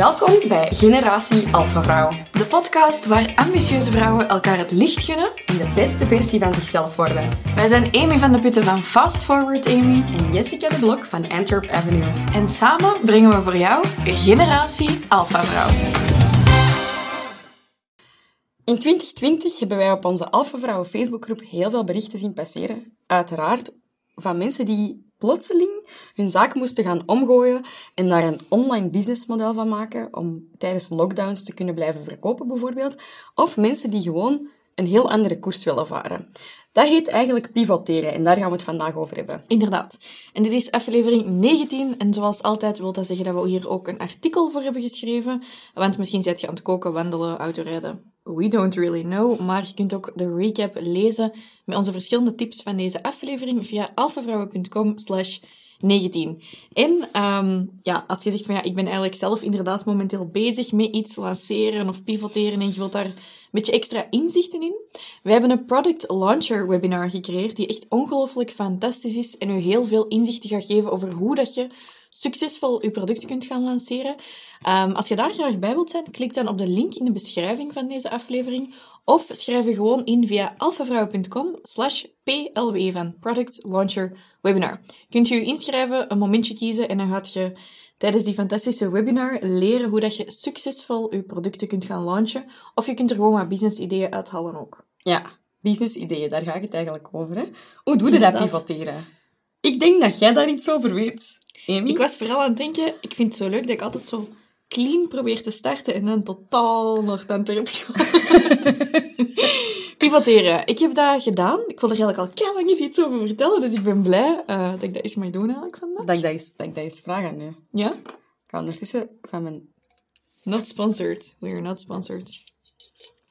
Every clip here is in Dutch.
Welkom bij Generatie Alpha Vrouw. De podcast waar ambitieuze vrouwen elkaar het licht gunnen en de beste versie van zichzelf worden. Wij zijn Amy van de Putten van Fast Forward Amy en Jessica de Blok van Antwerp Avenue. En samen brengen we voor jou Generatie Alpha Vrouw. In 2020 hebben wij op onze Alpha Vrouwen Facebookgroep heel veel berichten zien passeren. Uiteraard van mensen die plotseling hun zaak moesten gaan omgooien en daar een online businessmodel van maken om tijdens lockdowns te kunnen blijven verkopen bijvoorbeeld. Of mensen die gewoon een heel andere koers willen varen. Dat heet eigenlijk pivoteren en daar gaan we het vandaag over hebben. Inderdaad. En dit is aflevering 19 en zoals altijd wil dat zeggen dat we hier ook een artikel voor hebben geschreven. Want misschien zit je aan het koken, wandelen, autorijden. We don't really know, maar je kunt ook de recap lezen met onze verschillende tips van deze aflevering via alfavrouwen.com slash 19. En um, ja, als je zegt van ja, ik ben eigenlijk zelf inderdaad momenteel bezig met iets lanceren of pivoteren en je wilt daar een beetje extra inzichten in. We hebben een product launcher webinar gecreëerd die echt ongelooflijk fantastisch is en u heel veel inzichten gaat geven over hoe dat je succesvol je product kunt gaan lanceren. Um, als je daar graag bij wilt zijn, klik dan op de link in de beschrijving van deze aflevering of schrijf je gewoon in via alfavrouw.com slash plw van Product Launcher Webinar. Kunt je je inschrijven, een momentje kiezen en dan gaat je tijdens die fantastische webinar leren hoe dat je succesvol je producten kunt gaan launchen. Of je kunt er gewoon wat business ideeën uithalen ook. Ja, business ideeën, daar ga ik het eigenlijk over. Hè? Hoe doe je dat pivoteren? Ik denk dat jij daar iets over weet. Amy? Ik was vooral aan het denken, ik vind het zo leuk dat ik altijd zo clean probeer te starten en dan totaal nog dan terug Pivoteren. Ik heb dat gedaan. Ik wil er eigenlijk al keihard lang eens iets over vertellen, dus ik ben blij uh, dat ik dat eens mag doen eigenlijk vandaag. Dat ik dat eens, dat ik dat eens vraag aan nu. Ja? Ik ga ondertussen van mijn... Not sponsored. We are not sponsored.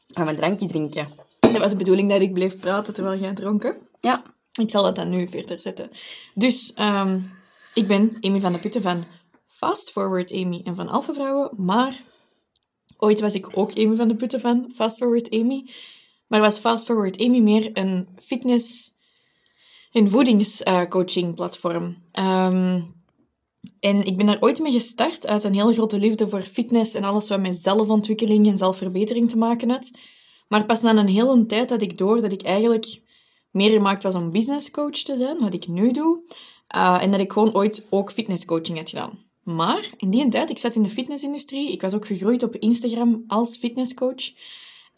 Van mijn drankje drinken. Dat was de bedoeling dat ik bleef praten terwijl jij dronken. Ja. Ik zal dat dan nu verder zetten. Dus, um, ik ben Amy van de Putten van Fast Forward Amy en van Alpha Vrouwen, maar ooit was ik ook Amy van de Putten van Fast Forward Amy. Maar was Fast Forward Amy meer een fitness- en voedingscoaching platform. Um, en ik ben daar ooit mee gestart uit een heel grote liefde voor fitness en alles wat met zelfontwikkeling en zelfverbetering te maken had. Maar pas na een hele tijd had ik door dat ik eigenlijk meer gemaakt was om businesscoach te zijn, wat ik nu doe. Uh, en dat ik gewoon ooit ook fitnesscoaching had gedaan. Maar in die tijd, ik zat in de fitnessindustrie. Ik was ook gegroeid op Instagram als fitnesscoach.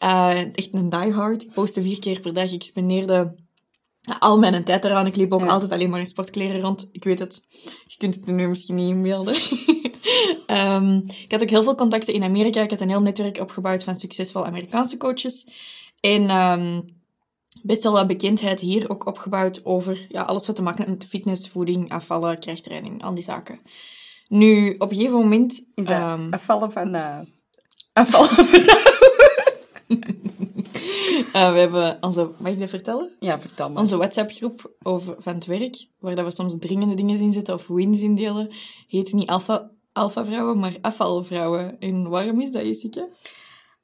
Uh, echt een diehard. Ik postte vier keer per dag. Ik spendeerde al mijn tijd eraan. Ik liep ook altijd alleen maar in sportkleren rond. Ik weet het. Je kunt het nu misschien niet inbeelden. um, ik had ook heel veel contacten in Amerika. Ik had een heel netwerk opgebouwd van succesvolle Amerikaanse coaches. En um, best wel wat bekendheid hier ook opgebouwd over ja, alles wat te maken heeft met fitness, voeding, afvallen, krachttraining, al die zaken. Nu, op een gegeven moment... Is dat um, afvallen van... Uh, afvallen uh, we hebben onze... Mag ik dat vertellen? Ja, vertel maar. Onze WhatsApp-groep over, van het werk, waar dat we soms dringende dingen in zetten of wins indelen, heet niet alpha, alpha vrouwen, maar afvalvrouwen. En waarom is dat, Jessica?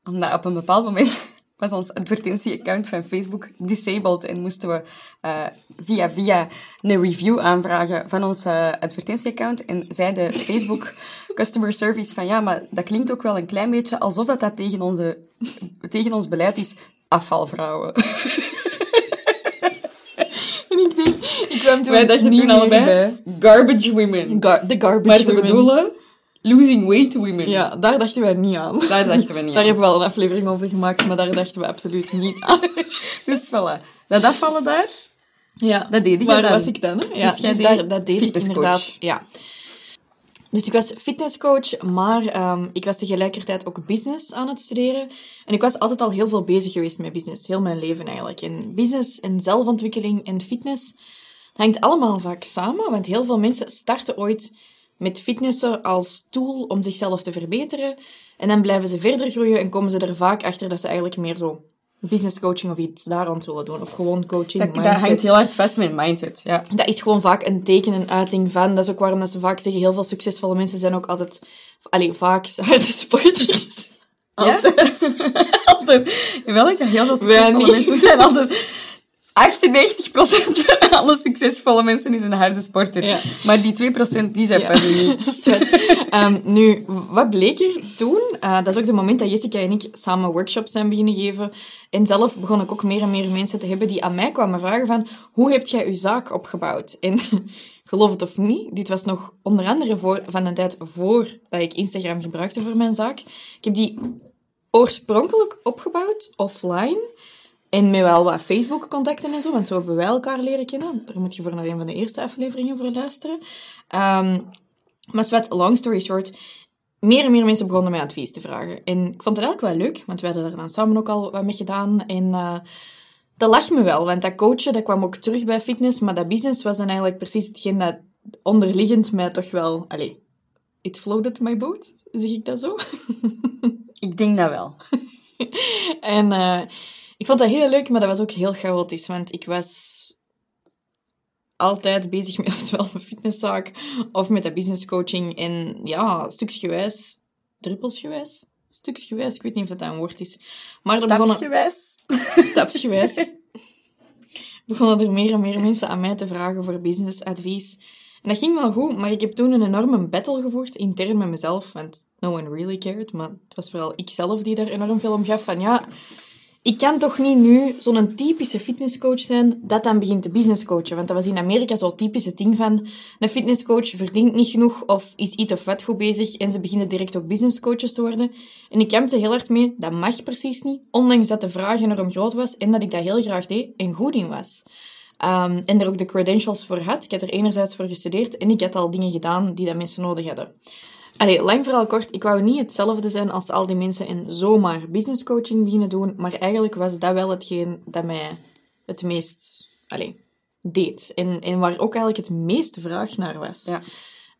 Omdat op een bepaald moment was ons advertentieaccount van Facebook disabled en moesten we uh, via via een review aanvragen van ons uh, advertentieaccount. En zei de Facebook customer service van ja, maar dat klinkt ook wel een klein beetje alsof dat, dat tegen, onze, tegen ons beleid is afvalvrouwen. en ik denk, ik kwam toen Wij dachten niet garbage women. Gar the garbage maar ze women. bedoelen losing weight women. Ja, daar dachten wij niet aan. Daar dachten we niet Daar aan. hebben we wel een aflevering over gemaakt, maar daar dachten we absoluut niet aan. Dus voilà. Dat afvallen daar, Ja, dat deed ik waar dan. was ik dan? Hè? Ja, Dus dus daar, dat deed ik inderdaad. Ja. Dus ik was fitnesscoach, maar ehm, ik was tegelijkertijd ook business aan het studeren. En ik was altijd al heel veel bezig geweest met business, heel mijn leven eigenlijk. En business en zelfontwikkeling en fitness hangt allemaal vaak samen, want heel veel mensen starten ooit met fitnessen als tool om zichzelf te verbeteren. En dan blijven ze verder groeien en komen ze er vaak achter dat ze eigenlijk meer zo business coaching of iets daar rond willen doen. Of gewoon coaching, Dat, dat mindset. hangt heel hard vast met mindset. Ja. Dat is gewoon vaak een teken, een uiting van. Dat is ook waarom dat ze vaak zeggen, heel veel succesvolle mensen zijn ook altijd... Allee, vaak harde sporters. Ja? Altijd. altijd. Welke heel veel succesvolle mensen zijn altijd van alle succesvolle mensen is een harde sporter. Ja. Maar die 2% die zijn pas uniek. Zwet. Ehm, nu, wat bleek er toen? Eh, dat is ook het moment dat Jessica en ik samen workshops zijn beginnen geven. En zelf begon ik ook meer en meer mensen te hebben die aan mij kwamen vragen van... Hoe heb jij je zaak opgebouwd? En geloof het of niet, dit was nog onder andere voor, van de tijd voor dat ik Instagram gebruikte voor mijn zaak. Ik heb die oorspronkelijk opgebouwd, offline... En met wel wat Facebook-contacten en zo, want zo hebben wij elkaar leren kennen. Daar moet je voor nog een van de eerste afleveringen voor luisteren. Ehm, maar long story short, meer en meer mensen begonnen mij advies te vragen. En ik vond het eigenlijk wel leuk, want we hadden er dan samen ook al wat mee gedaan. En uh, dat lag me wel, want dat coachen, dat kwam ook terug bij fitness, maar dat business was dan eigenlijk precies hetgeen dat onderliggend mij toch wel... Allez, it floated my boat, zeg ik dat zo? ik denk dat wel. en... Uh, ik vond dat heel leuk, maar dat was ook heel chaotisch, want ik was altijd bezig met oftewel mijn fitnesszaak of met de businesscoaching. En ja, stuksgewijs, druppelsgewijs, stuksgewijs, ik weet niet of dat een woord is. Maar stapsgewijs? Begonnen, stapsgewijs. begonnen er meer en meer mensen aan mij te vragen voor businessadvies. En dat ging wel goed, maar ik heb toen een enorme battle gevoerd, intern met mezelf, want no one really cared, maar het was vooral ikzelf die daar enorm veel om gaf, van ja, ik kan toch niet nu zo'n typische fitnesscoach zijn dat dan begint te businesscoachen. Want dat was in Amerika zo'n typische ding van een fitnesscoach verdient niet genoeg of is iets of wat goed bezig en ze beginnen direct ook businesscoaches te worden. En ik kampte heel hard mee, dat mag precies niet, ondanks dat de vraag enorm groot was en dat ik dat heel graag deed en goed in was. Um, en er ook de credentials voor had. Ik had er enerzijds voor gestudeerd en ik had al dingen gedaan die dat mensen nodig hadden. Allee, lang vooral kort, ik wou niet hetzelfde zijn als al die mensen en zomaar business coaching beginnen doen, maar eigenlijk was dat wel hetgeen dat mij het meest allee, deed. En, en waar ook eigenlijk het meeste vraag naar was. Ja.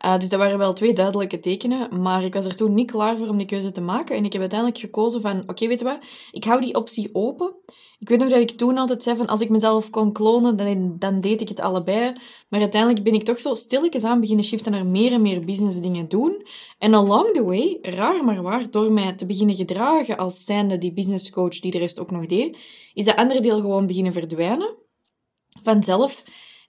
Uh, dus dat waren wel twee duidelijke tekenen, maar ik was er toen niet klaar voor om die keuze te maken. En ik heb uiteindelijk gekozen van, oké, weet je wat, ik hou die optie open. Ik weet nog dat ik toen altijd zei van, als ik mezelf kon klonen, dan, dan deed ik het allebei. Maar uiteindelijk ben ik toch zo stilletjes aan beginnen shiften naar meer en meer business dingen doen. En along the way, raar maar waar, door mij te beginnen gedragen als zijnde die business coach die de rest ook nog deed, is dat andere deel gewoon beginnen verdwijnen. Vanzelf.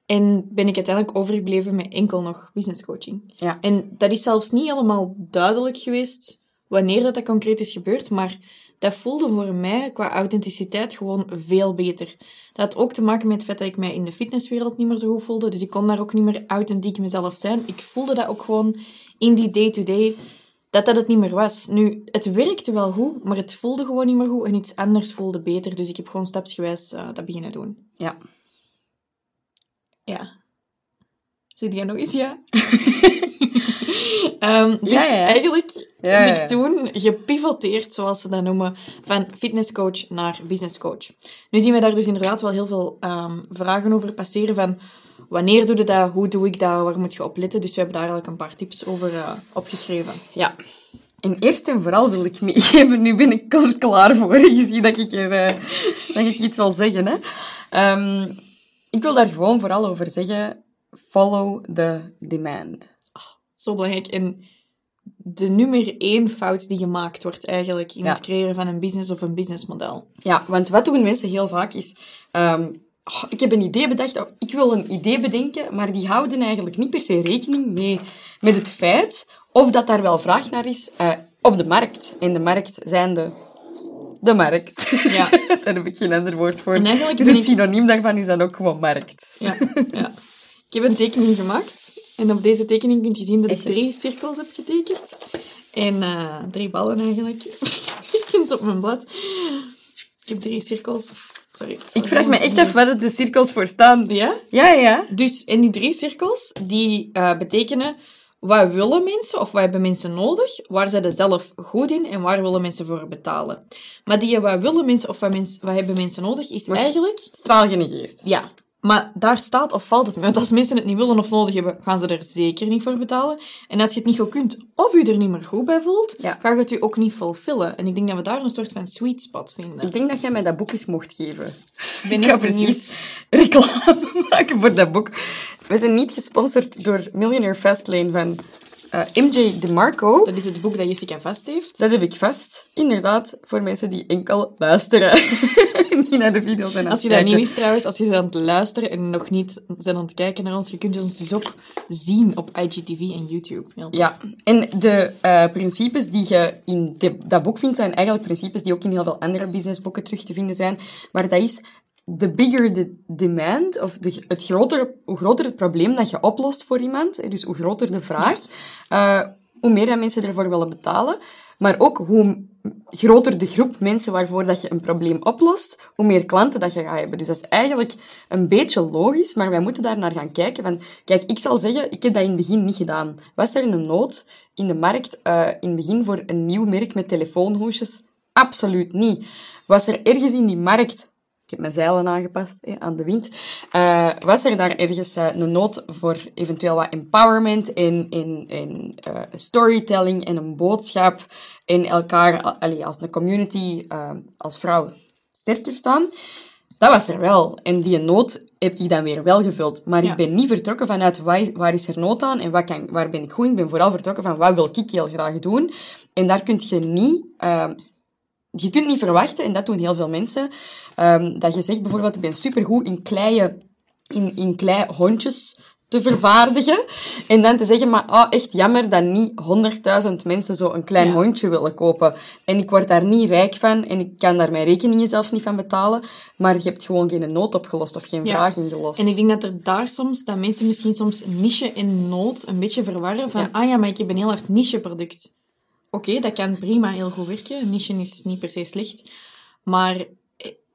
En ben ik uiteindelijk overgebleven met enkel nog business coaching. Ja. En dat is zelfs niet helemaal duidelijk geweest wanneer dat, dat concreet is gebeurd, maar dat voelde voor mij qua authenticiteit gewoon veel beter. Dat had ook te maken met het feit dat ik mij in de fitnesswereld niet meer zo goed voelde, dus ik kon daar ook niet meer authentiek mezelf zijn. Ik voelde dat ook gewoon in die day-to-day, dat dat het niet meer was. Nu, het werkte wel goed, maar het voelde gewoon niet meer goed en iets anders voelde beter, dus ik heb gewoon stapsgewijs uh, dat beginnen doen. Ja. Ja. Zie jij nog eens, ja? um, dus Ja, ja. eigenlijk Ja, heb ik toen gepivoteerd, zoals ze dat noemen, van fitnesscoach naar businesscoach. Nu zien we daar dus inderdaad wel heel veel ehm, vragen over passeren van wanneer doe je dat, hoe doe ik dat, waar moet je op letten. Dus we hebben daar eigenlijk een paar tips over eh, opgeschreven. Ja. En eerst en vooral wil ik meegeven, nu ben ik er klaar voor. Je ziet dat ik, er, eh, dat ik iets wil zeggen. Hè. Ehm, ik wil daar gewoon vooral over zeggen, follow the demand. Zo belangrijk. En de nummer één fout die gemaakt wordt eigenlijk in Ja. het creëren van een business of een businessmodel. Ja, want wat doen mensen heel vaak is... ehm, oh, ik heb een idee bedacht, of ik wil een idee bedenken, maar die houden eigenlijk niet per se rekening mee met het feit of dat daar wel vraag naar is eh, op de markt. En de markt zijn de... De markt. Ja. daar heb ik geen ander woord voor. En eigenlijk dus het ik- synoniem daarvan is dan ook gewoon markt. Ja, ja. Ik heb een tekening gemaakt. En op deze tekening kun je zien dat ik drie cirkels heb getekend. En eh, drie ballen eigenlijk. Op mijn blad. Ik heb drie cirkels. Sorry. Ik vraag me echt af wat de cirkels voor staan. Ja? Ja, ja. Dus, en die drie cirkels, die eh, betekenen... Wat willen mensen of wat hebben mensen nodig? Waar zijn ze zelf goed in en waar willen mensen voor betalen? Maar die wat willen mensen of wat, mens, wat hebben mensen nodig, is eigenlijk... Straal genegeerd. Ja, maar daar staat of valt het mee. Want als mensen het niet willen of nodig hebben, gaan ze er zeker niet voor betalen. En als je het niet goed kunt, of je er niet meer goed bij voelt, Ja. ga je het je ook niet fulfillen. En ik denk dat we daar een soort van sweet spot vinden. Ik denk dat jij mij dat boek eens mocht geven. ben Ik ga precies reclame maken voor dat boek. We zijn niet gesponsord door Millionaire Fastlane van eh, MJ DeMarco. Dat is het boek dat Jessica vast heeft. Dat heb ik vast. Inderdaad, voor mensen die enkel luisteren. niet naar de video's zijn aan Als je dat niet kijken. wist trouwens, als je bent aan het luisteren en nog niet zijn aan het kijken naar ons, je kunt ons dus ook zien op IGTV en YouTube. Ja, en de eh, principes die je in de- dat boek vindt, zijn eigenlijk principes die ook in heel veel andere businessboeken terug te vinden zijn. Maar dat is, the bigger the demand, of de, het groter, hoe groter het probleem dat je oplost voor iemand, dus hoe groter de vraag, eh, hoe meer dat mensen ervoor willen betalen. Maar ook hoe groter de groep mensen waarvoor dat je een probleem oplost, hoe meer klanten dat je gaat hebben. Dus dat is eigenlijk een beetje logisch, maar wij moeten daar naar gaan kijken. Van, kijk, ik zal zeggen, ik heb dat in het begin niet gedaan. Was er een nood in de markt eh, in het begin voor een nieuw merk met telefoonhoesjes? Absoluut niet. Was er ergens in die markt ik heb mijn zeilen aangepast hè, aan de wind. Eh, was er daar ergens eh, een nood voor eventueel wat empowerment en, en, en eh, storytelling en een boodschap en elkaar allee, als een community, als vrouw sterker staan? Dat was er wel. En die nood heb ik dan weer wel gevuld. Maar Ja. ik ben niet vertrokken vanuit waar is, waar is er nood aan en wat kan, waar ben ik goed in. Ik ben vooral vertrokken van wat wil ik heel graag doen. En daar kun je niet... je kunt niet verwachten, en dat doen heel veel mensen, ehm, dat je zegt bijvoorbeeld, ik ben supergoed in kleien, in, in klei hondjes te vervaardigen. En dan te zeggen, maar oh, echt jammer dat niet 100.000 mensen zo een klein Ja. hondje willen kopen. En ik word daar niet rijk van en ik kan daar mijn rekeningen zelfs niet van betalen. Maar je hebt gewoon geen nood opgelost of geen Ja. vraag ingelost. En ik denk dat er daar soms, dat mensen misschien soms niche en nood een beetje verwarren. Van, Ja. ah ja, maar ik heb een heel hard niche-product. Oké, dat kan prima heel goed werken. Niche is niet per se slecht. Maar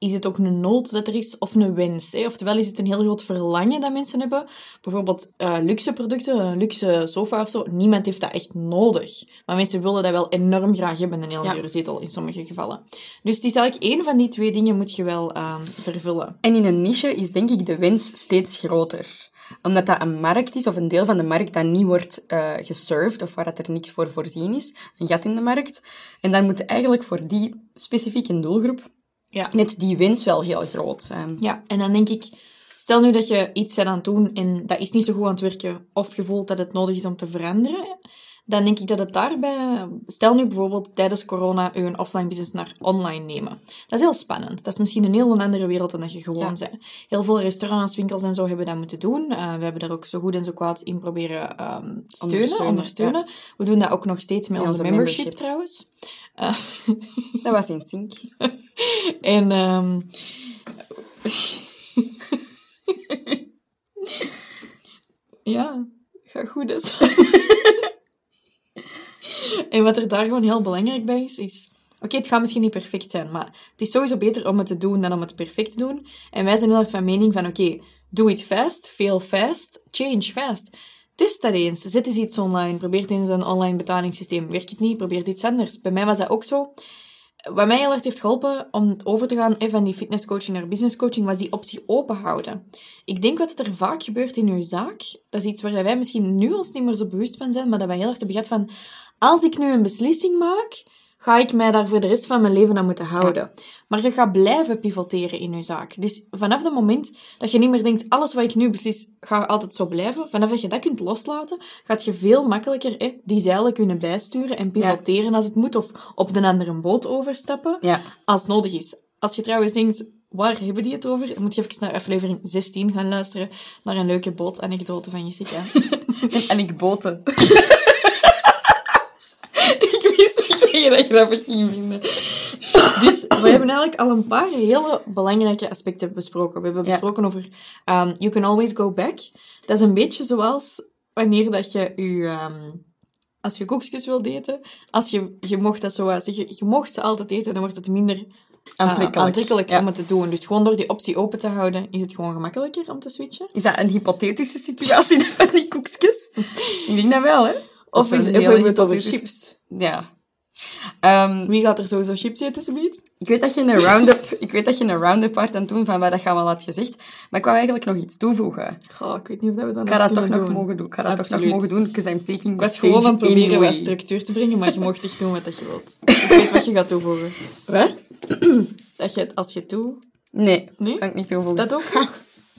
is het ook een nood dat er is, of een wens? Hè? Oftewel is het een heel groot verlangen dat mensen hebben. Bijvoorbeeld eh, luxe producten, een luxe sofa of zo. Niemand heeft dat echt nodig. Maar mensen willen dat wel enorm graag hebben, een heel Ja. dure zetel in sommige gevallen. Dus het is eigenlijk één van die twee dingen moet je wel ehm, vervullen. En in een niche is denk ik de wens steeds groter. Omdat dat een markt is, of een deel van de markt dat niet wordt eh geserved, of waar dat er niks voor voorzien is. Een gat in de markt. En dan moet eigenlijk voor die specifieke doelgroep Ja. net die wens wel heel groot zijn. Ja, en dan denk ik, stel nu dat je iets bent aan het doen en dat is niet zo goed aan het werken, of je voelt dat het nodig is om te veranderen, dan denk ik dat het daarbij... Stel nu bijvoorbeeld tijdens corona je een offline business naar online nemen. Dat is heel spannend. Dat is misschien een heel andere wereld dan dat je gewoon Ja. bent. Heel veel restaurants, winkels en zo hebben dat moeten doen. Eh, we hebben daar ook zo goed en zo kwaad in proberen ehm steunen, Ondersteunen, ondersteunen. We doen dat ook nog steeds met onze, onze membership, membership. trouwens. Eh, Dat was in sync. En, ehm ja, gaat goed dus. en wat er daar gewoon heel belangrijk bij is, is... Oké, het gaat misschien niet perfect zijn, maar het is sowieso beter om het te doen dan om het perfect te doen. En wij zijn heel erg van mening van, oké, do it fast, fail fast, change fast. Test dat eens. Zet eens iets online. Probeer eens een online betalingssysteem. Werkt het niet? Probeer iets anders. Bij mij was dat ook zo. Wat mij heel erg heeft geholpen om over te gaan eh, van die fitnesscoaching naar businesscoaching, was die optie open houden. Ik denk wat er vaak gebeurt in uw zaak, dat is iets waar wij misschien nu ons niet meer zo bewust van zijn, maar dat wij heel erg gehad van, als ik nu een beslissing maak, ga ik mij daar voor de rest van mijn leven aan moeten houden. Maar je gaat blijven pivoteren in je zaak. Dus vanaf het moment dat je niet meer denkt, alles wat ik nu beslis, gaat altijd zo blijven, vanaf dat je dat kunt loslaten, gaat je veel makkelijker eh, die zeilen kunnen bijsturen en pivoteren als het moet, of op de andere boot overstappen, Ja. als nodig is. Als je trouwens denkt, waar hebben die het over? Dan moet je even naar aflevering 16 gaan luisteren, naar een leuke bootanekdote van Jessica. En ik dat je dat grappig ging vinden. Dus we hebben eigenlijk al een paar hele belangrijke aspecten besproken. We hebben Ja. besproken over um, you can always go back. Dat is een beetje zoals wanneer dat je je... ehm, als je koekjes wilt eten, als je, je mocht dat zo zeggen, je mocht ze altijd eten, dan wordt het minder uh, Aantrekkelijk. aantrekkelijk Ja. om het te doen. Dus gewoon door die optie open te houden, is het gewoon gemakkelijker om te switchen. Is dat een hypothetische situatie van die koekjes? Ik denk dat wel, hè? Of, is, of hebben we het over chips? Ja. Ehm, Wie gaat er sowieso chips eten, subiet? ik weet dat je een round-up, ik weet dat je een round-up part aan het doen van wat dat je allemaal had gezegd, maar ik wou eigenlijk nog iets toevoegen. Goh, ik weet niet of dat we dat Ik ga dat toch nog doen. mogen doen. Ik ga dat toch nog mogen doen, because I'm taking Ik was gewoon aan proberen anyway. wat structuur te brengen, maar je mocht echt doen wat dat je wilt. Ik weet wat je gaat toevoegen. Wat? Dat je het als je toe... Nee, Nee? kan ik niet toevoegen. Dat ook?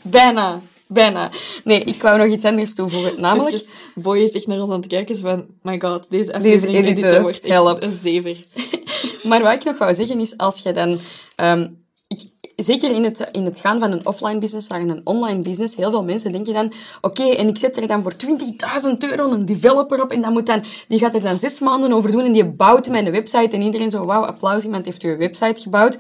Bijna. Bijna. Nee, ik wou nog iets anders toevoegen. Namelijk, Even, Boy is echt naar ons aan het kijken, is van... My god, deze aflevering wordt echt help. een zever. maar wat ik nog wou zeggen is, als je dan... ehm, ik, zeker in het, in het gaan van een offline business naar een online business, heel veel mensen denken dan, oké, en ik zet er dan voor 20.000 euro een developer op en dan moet dan, die gaat er dan zes maanden over doen en die bouwt mijn website en iedereen zo, wauw, applaus, iemand heeft uw website gebouwd.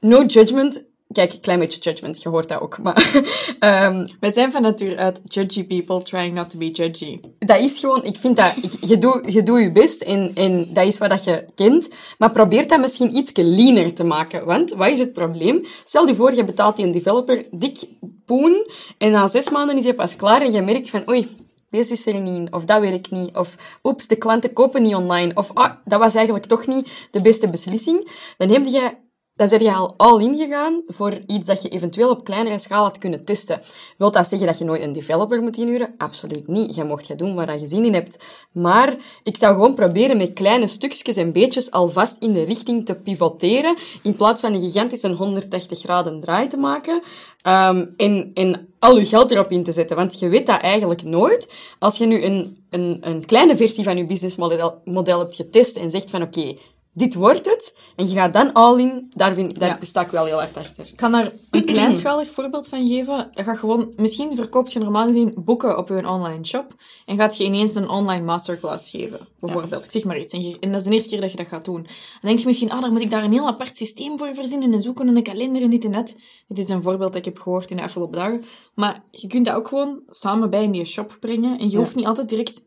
No judgment. Kijk, een klein beetje judgment, je hoort dat ook. Maar um, Wij zijn van nature uit judgy people trying not to be judgy. dat is gewoon, ik vind dat, ik, je doet je, doet je best en, en dat is wat dat je kent. Maar probeer dat misschien iets leaner te maken. Want, wat is het probleem? Stel je voor, je betaalt die een developer dik poen en na zes maanden is hij pas klaar en je merkt van, oei, deze is er niet in, of dat werkt niet, of oeps, de klanten kopen niet online, of ah, dat was eigenlijk toch niet de beste beslissing. Dan heb je dan ben je al all in gegaan voor iets dat je eventueel op kleinere schaal had kunnen testen. Wilt dat zeggen dat je nooit een developer moet inhuren? Absoluut niet. Je mocht je doen waar je zin in hebt. Maar ik zou gewoon proberen met kleine stukjes en beetjes alvast in de richting te pivoteren, in plaats van een gigantische 180 graden draai te maken. Um, en, en al je geld erop in te zetten. Want je weet dat eigenlijk nooit. Als je nu een, een, een kleine versie van je businessmodel model hebt getest en zegt van oké, dit wordt het. En je gaat dan all in. Daar, vind, daar sta ik wel heel hard achter. Ik kan daar een kleinschalig voorbeeld van geven. Je gaat gewoon, misschien verkoopt je normaal gezien boeken op je online shop. En gaat je ineens een online masterclass geven. Bijvoorbeeld. Ik zeg maar iets. En, je, en, dat is de eerste keer dat je dat gaat doen. Dan denk je misschien, ah, daar moet ik daar een heel apart systeem voor verzinnen. En zoeken en een kalender en dit en dat. Dit is een voorbeeld dat ik heb gehoord in de afgelopen dagen. Maar je kunt dat ook gewoon samen bij in die shop brengen. En je hoeft niet altijd direct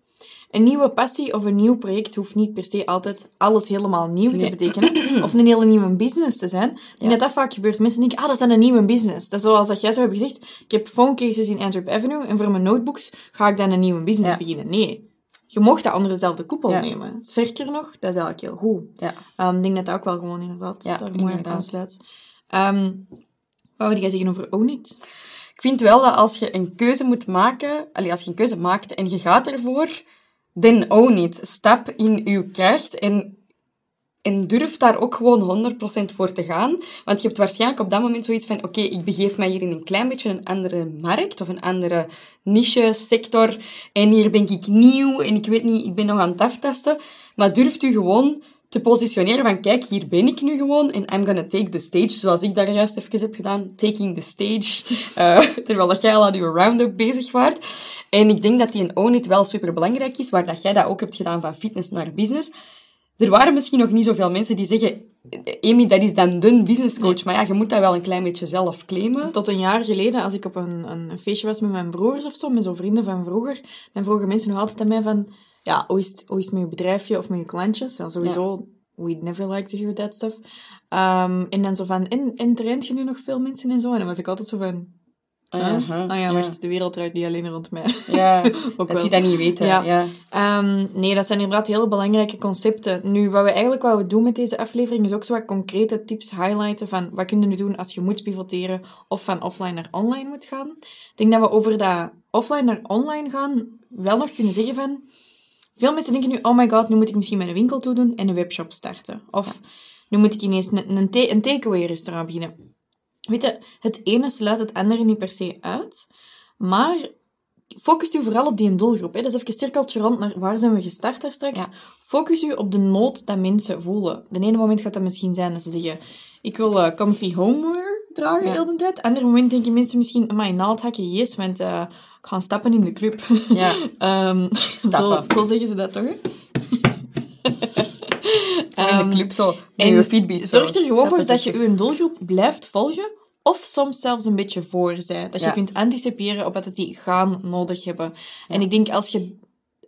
een nieuwe passie of een nieuw project hoeft niet per se altijd alles helemaal nieuw te betekenen. Of een hele nieuwe business te zijn. En dat dat vaak gebeurt. Mensen denken, ah, dat is dan een nieuwe business. Dat is zoals dat jij zo hebt gezegd. Ik heb phone cases in Antwerp Avenue en voor mijn notebooks ga ik dan een nieuwe business beginnen. Nee. Je mocht dat onder dezelfde koepel nemen. Zeker nog, dat is eigenlijk heel goed. Ja. Um, ik denk dat dat ook wel gewoon inderdaad daar mooi op aansluit. Um, wat wil jij zeggen over Own It? Ik vind wel dat als je een keuze moet maken, als je een keuze maakt en je gaat ervoor, then own it. Stap in uw kracht en, en durf daar ook gewoon 100% voor te gaan. Want je hebt waarschijnlijk op dat moment zoiets van, oké, ik begeef mij hier in een klein beetje een andere markt of een andere niche, sector. En hier ben ik nieuw en ik weet niet, ik ben nog aan het aftasten. Maar durft u gewoon te positioneren van, kijk, hier ben ik nu gewoon en I'm gonna take the stage, zoals ik daar juist even heb gedaan, taking the stage, uh, terwijl dat jij al aan je round-up bezig waart. En ik denk dat die een own it wel super belangrijk is, waar dat jij dat ook hebt gedaan van fitness naar business. Er waren misschien nog niet zoveel mensen die zeggen, Amy, dat is dan de businesscoach. Maar ja, je moet dat wel een klein beetje zelf claimen. Tot een jaar geleden, als ik op een, een feestje was met mijn broers of zo, met zo'n vrienden van vroeger, dan vroegen mensen nog altijd aan mij van, ja, hoe is het, hoe is het met je bedrijfje of met je klantjes? Ja, sowieso, ja. we'd never like to hear that stuff. Um, en dan zo van, en, en traint je nu nog veel mensen en zo? En dan was ik altijd zo van, uh -huh, oh ja, maar de wereld draait niet alleen rond mij. Ja, ook dat die dat niet weten. Ja. ja. Um, nee, dat zijn inderdaad hele belangrijke concepten. Nu, wat we eigenlijk wat doen met deze aflevering, is ook zo wat concrete tips highlighten van wat kun je nu doen als je moet pivoteren of van offline naar online moet gaan. Ik denk dat we over dat offline naar online gaan wel nog kunnen zeggen van... Veel mensen denken nu, oh my god, nu moet ik misschien mijn winkel toe doen en een webshop starten. Of nu moet ik ineens een, een, een takeaway restaurant beginnen. Weet je, het ene sluit het andere niet per se uit, maar focus u vooral op die doelgroep. Hè. Dat is even een cirkeltje rond naar waar zijn we gestart daar straks. Focus u op de nood dat mensen voelen. De ene moment gaat dat misschien zijn dat ze zeggen, ik wil uh, comfy homeware dragen heel de tijd. Andere moment denken mensen misschien, mijn naaldhakken, yes, want uh, ik ga stappen in de club. Ja. um, zo, zo, zeggen ze dat toch, hè? In de ehm, club, zo, en je feedback. Zorg er gewoon voor dat je je doelgroep blijft volgen, of soms zelfs een beetje voor zijn. Dat je kunt anticiperen op wat die gaan nodig hebben. En ik denk, als je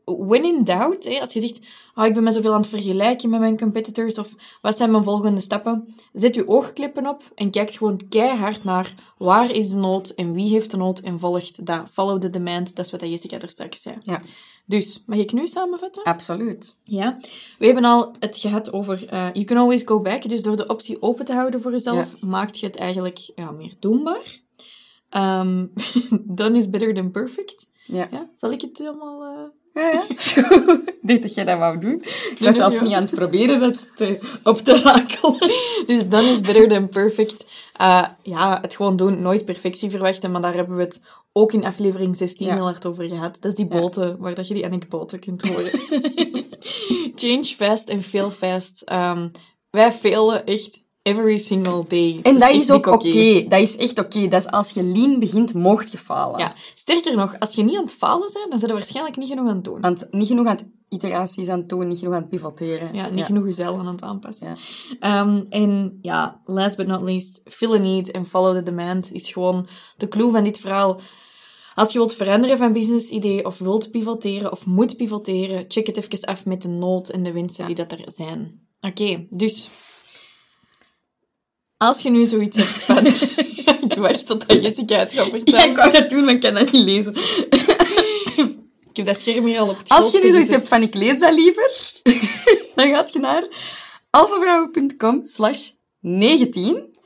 when in doubt, hè, als je zegt, oh, ik ben me zoveel aan het vergelijken met mijn competitors, of wat zijn mijn volgende stappen, zet je oogklippen op en kijk gewoon keihard naar waar is de nood en wie heeft de nood en volgt dat. Follow the demand, dat is wat Jessica er straks zei. Ja. Dus, mag ik nu samenvatten? Absoluut. Ja. We hebben al het gehad over uh, you can always go back. Dus door de optie open te houden voor jezelf, maakt je het eigenlijk ja, meer doenbaar. Um, done is better than perfect. Ja. ja. Zal ik het helemaal... Uh... Ja, ja. ik dacht dat jij dat wou doen. Ik was zelfs niet aan het proberen dat te, op te rakelen. Dus done is better than perfect. Uh, ja, het gewoon doen. Nooit perfectie verwachten, maar daar hebben we het ook in aflevering 16 heel hard over gehad. Dat is die boten, waar dat je die anekdoten kunt horen. Change fast en fail fast. Um, wij failen echt every single day. En dat is, ook oké. Dat is echt oké. Dat is als je lean begint, mocht je falen. Ja, sterker nog, als je niet aan het falen bent, dan zijn je waarschijnlijk niet genoeg aan het doen. Want niet genoeg aan het iteraties aan het doen, niet genoeg aan het pivoteren. Ja, niet genoeg jezelf aan het aanpassen. Ja. Ehm, en ja, last but not least, fill a need en follow the demand is gewoon de clue van dit verhaal. Als je wilt veranderen van business idee of wilt pivoteren of moet pivoteren, check het even af met de nood en de wensen die dat er zijn. Oké, dus als je nu zoiets hebt van... ik wacht tot Jessica het gaat vertellen. Ja, ik wou dat doen, maar ik kan dat niet lezen. Ik heb dat scherm hier al op het Als je nu zoiets hebt van ik lees dat liever, dan gaat je naar alphavrouwen.com slash 19.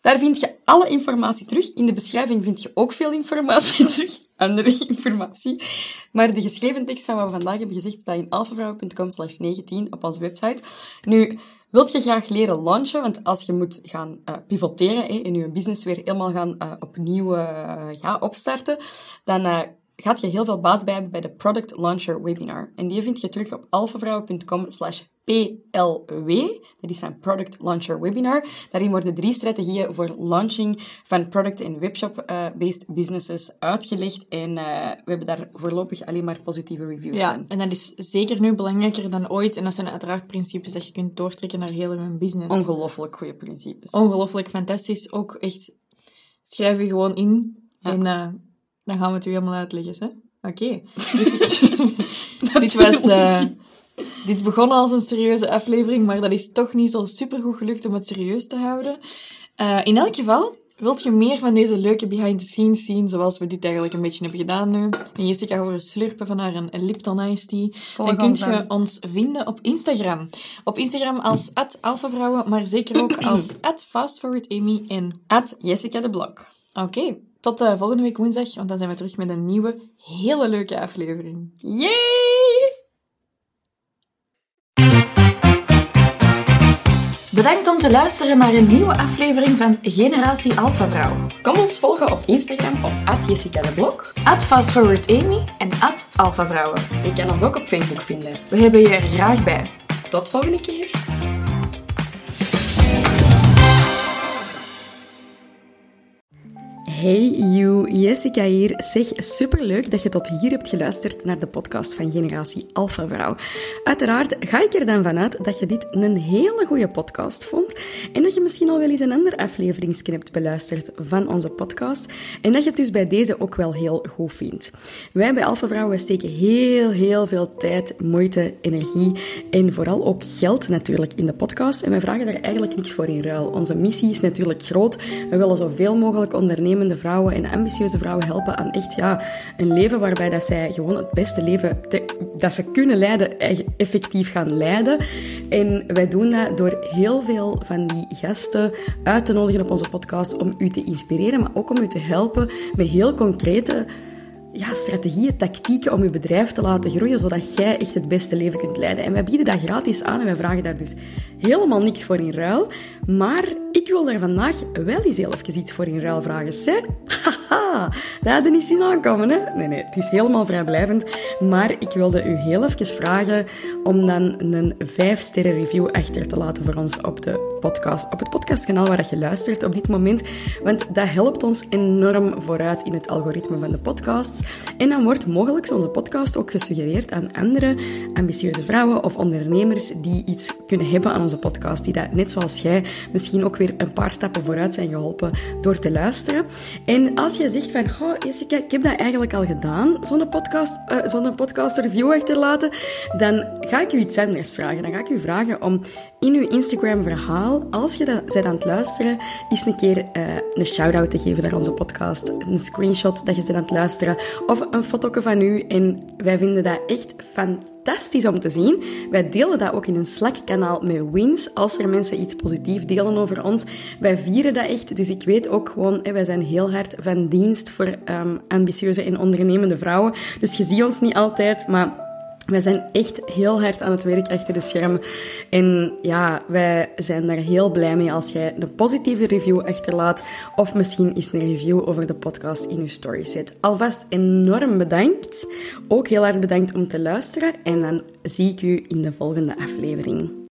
Daar vind je alle informatie terug. In de beschrijving vind je ook veel informatie terug. Andere informatie. Maar de geschreven tekst van wat we vandaag hebben gezegd staat in alphavrouwen.com slash 19 op onze website. Nu, wilt je graag leren launchen? Want als je moet gaan eh, pivoteren en je business weer helemaal gaan eh, opnieuw eh, ja, opstarten, dan gaat je heel veel baat bij hebben bij de Product Launcher Webinar. En die vind je terug op alphavrouwen.com slash PLW. Dat is van Product Launcher Webinar. Daarin worden drie strategieën voor launching van product- en webshop-based businesses uitgelegd. En eh, we hebben daar voorlopig alleen maar positieve reviews Ja, van. en dat is zeker nu belangrijker dan ooit. En dat zijn uiteraard principes dat je kunt doortrekken naar heel je business. Ongelooflijk goede principes. Ongelooflijk fantastisch. Ook echt, schrijf je gewoon in. En eh, dan gaan we het u helemaal uitleggen. Hè? Oké. Dus, dit was... eh, dit begon als een serieuze aflevering, maar dat is toch niet zo supergoed gelukt om het serieus te houden. Eh, in elk geval, wilt je meer van deze leuke behind-the-scenes zien, zoals we dit eigenlijk een beetje hebben gedaan nu, en Jessica horen slurpen van haar een Lipton Iced Tea, dan kun je ons vinden op Instagram. Op Instagram als alphavrouwen, maar zeker ook als fastforwardamy en Jessica de Blok. Oké, tot eh, volgende week woensdag, want dan zijn we terug met een nieuwe, hele leuke aflevering. Yay! Bedankt om te luisteren naar een nieuwe aflevering van Generatie Alpha Vrouw. Kom ons volgen op Instagram op Jessica de Blok. FastForwardAmy en Alpha Vrouwen. Je kan ons ook op Facebook vinden. We hebben je er graag bij. Tot volgende keer. Hey you, Jessica hier. Zeg, superleuk dat je tot hier hebt geluisterd naar de podcast van Generatie Alpha Vrouw. Uiteraard ga ik er dan vanuit dat je dit een hele goede podcast vond en dat je misschien al wel eens een ander afleveringsje hebt beluisterd van onze podcast en dat je het dus bij deze ook wel heel goed vindt. Wij bij Alpha Vrouw steken heel, heel veel tijd, moeite, energie en vooral ook geld natuurlijk in de podcast en wij vragen daar eigenlijk niks voor in ruil. Onze missie is natuurlijk groot. We willen zoveel mogelijk vrouwen en ambitieuze vrouwen helpen aan echt ja, een leven waarbij dat zij gewoon het beste leven dat ze kunnen leiden, effectief gaan leiden. En wij doen dat door heel veel van die gasten uit te nodigen op onze podcast om u te inspireren, maar ook om u te helpen met heel concrete ja, strategieën, tactieken om je bedrijf te laten groeien, zodat jij echt het beste leven kunt leiden. En wij bieden dat gratis aan en wij vragen daar dus helemaal niks voor in ruil. Maar ik wil daar vandaag wel eens heel even iets voor in ruil vragen. Zeg, haha, dat hadden niet zien aankomen, hè? Nee, nee, het is helemaal vrijblijvend. Maar ik wilde u heel even vragen om dan een 5-sterren review achter te laten voor ons op, de podcast, op het podcastkanaal waar je luistert op dit moment. Want dat helpt ons enorm vooruit in het algoritme van de podcasts. En dan wordt mogelijk onze podcast ook gesuggereerd aan andere ambitieuze vrouwen of ondernemers die iets kunnen hebben aan onze podcast. Die dat, net zoals jij, misschien ook een paar stappen vooruit zijn geholpen door te luisteren. En als je zegt van, goh Jessica, ik heb dat eigenlijk al gedaan, zo'n podcast, eh, zo'n podcast review achterlaten, dan ga ik u iets anders vragen. Dan ga ik u vragen om in uw Instagram verhaal, als je dat bent aan het luisteren, eens een keer eh, een shout-out te geven naar onze podcast. Een screenshot dat je bent aan het luisteren. Of een foto van u. En wij vinden dat echt fantastisch om te zien. Wij delen dat ook in een Slack-kanaal met wins. Als er mensen iets positiefs delen over ons. Wij vieren dat echt. Dus ik weet ook gewoon, wij zijn heel hard van dienst voor ehm, ambitieuze en ondernemende vrouwen. Dus je ziet ons niet altijd, maar wij zijn echt heel hard aan het werk achter de schermen. En ja, wij zijn daar heel blij mee als jij een positieve review achterlaat. Of misschien eens een review over de podcast in je story zet. Alvast enorm bedankt. Ook heel hard bedankt om te luisteren. En dan zie ik u in de volgende aflevering.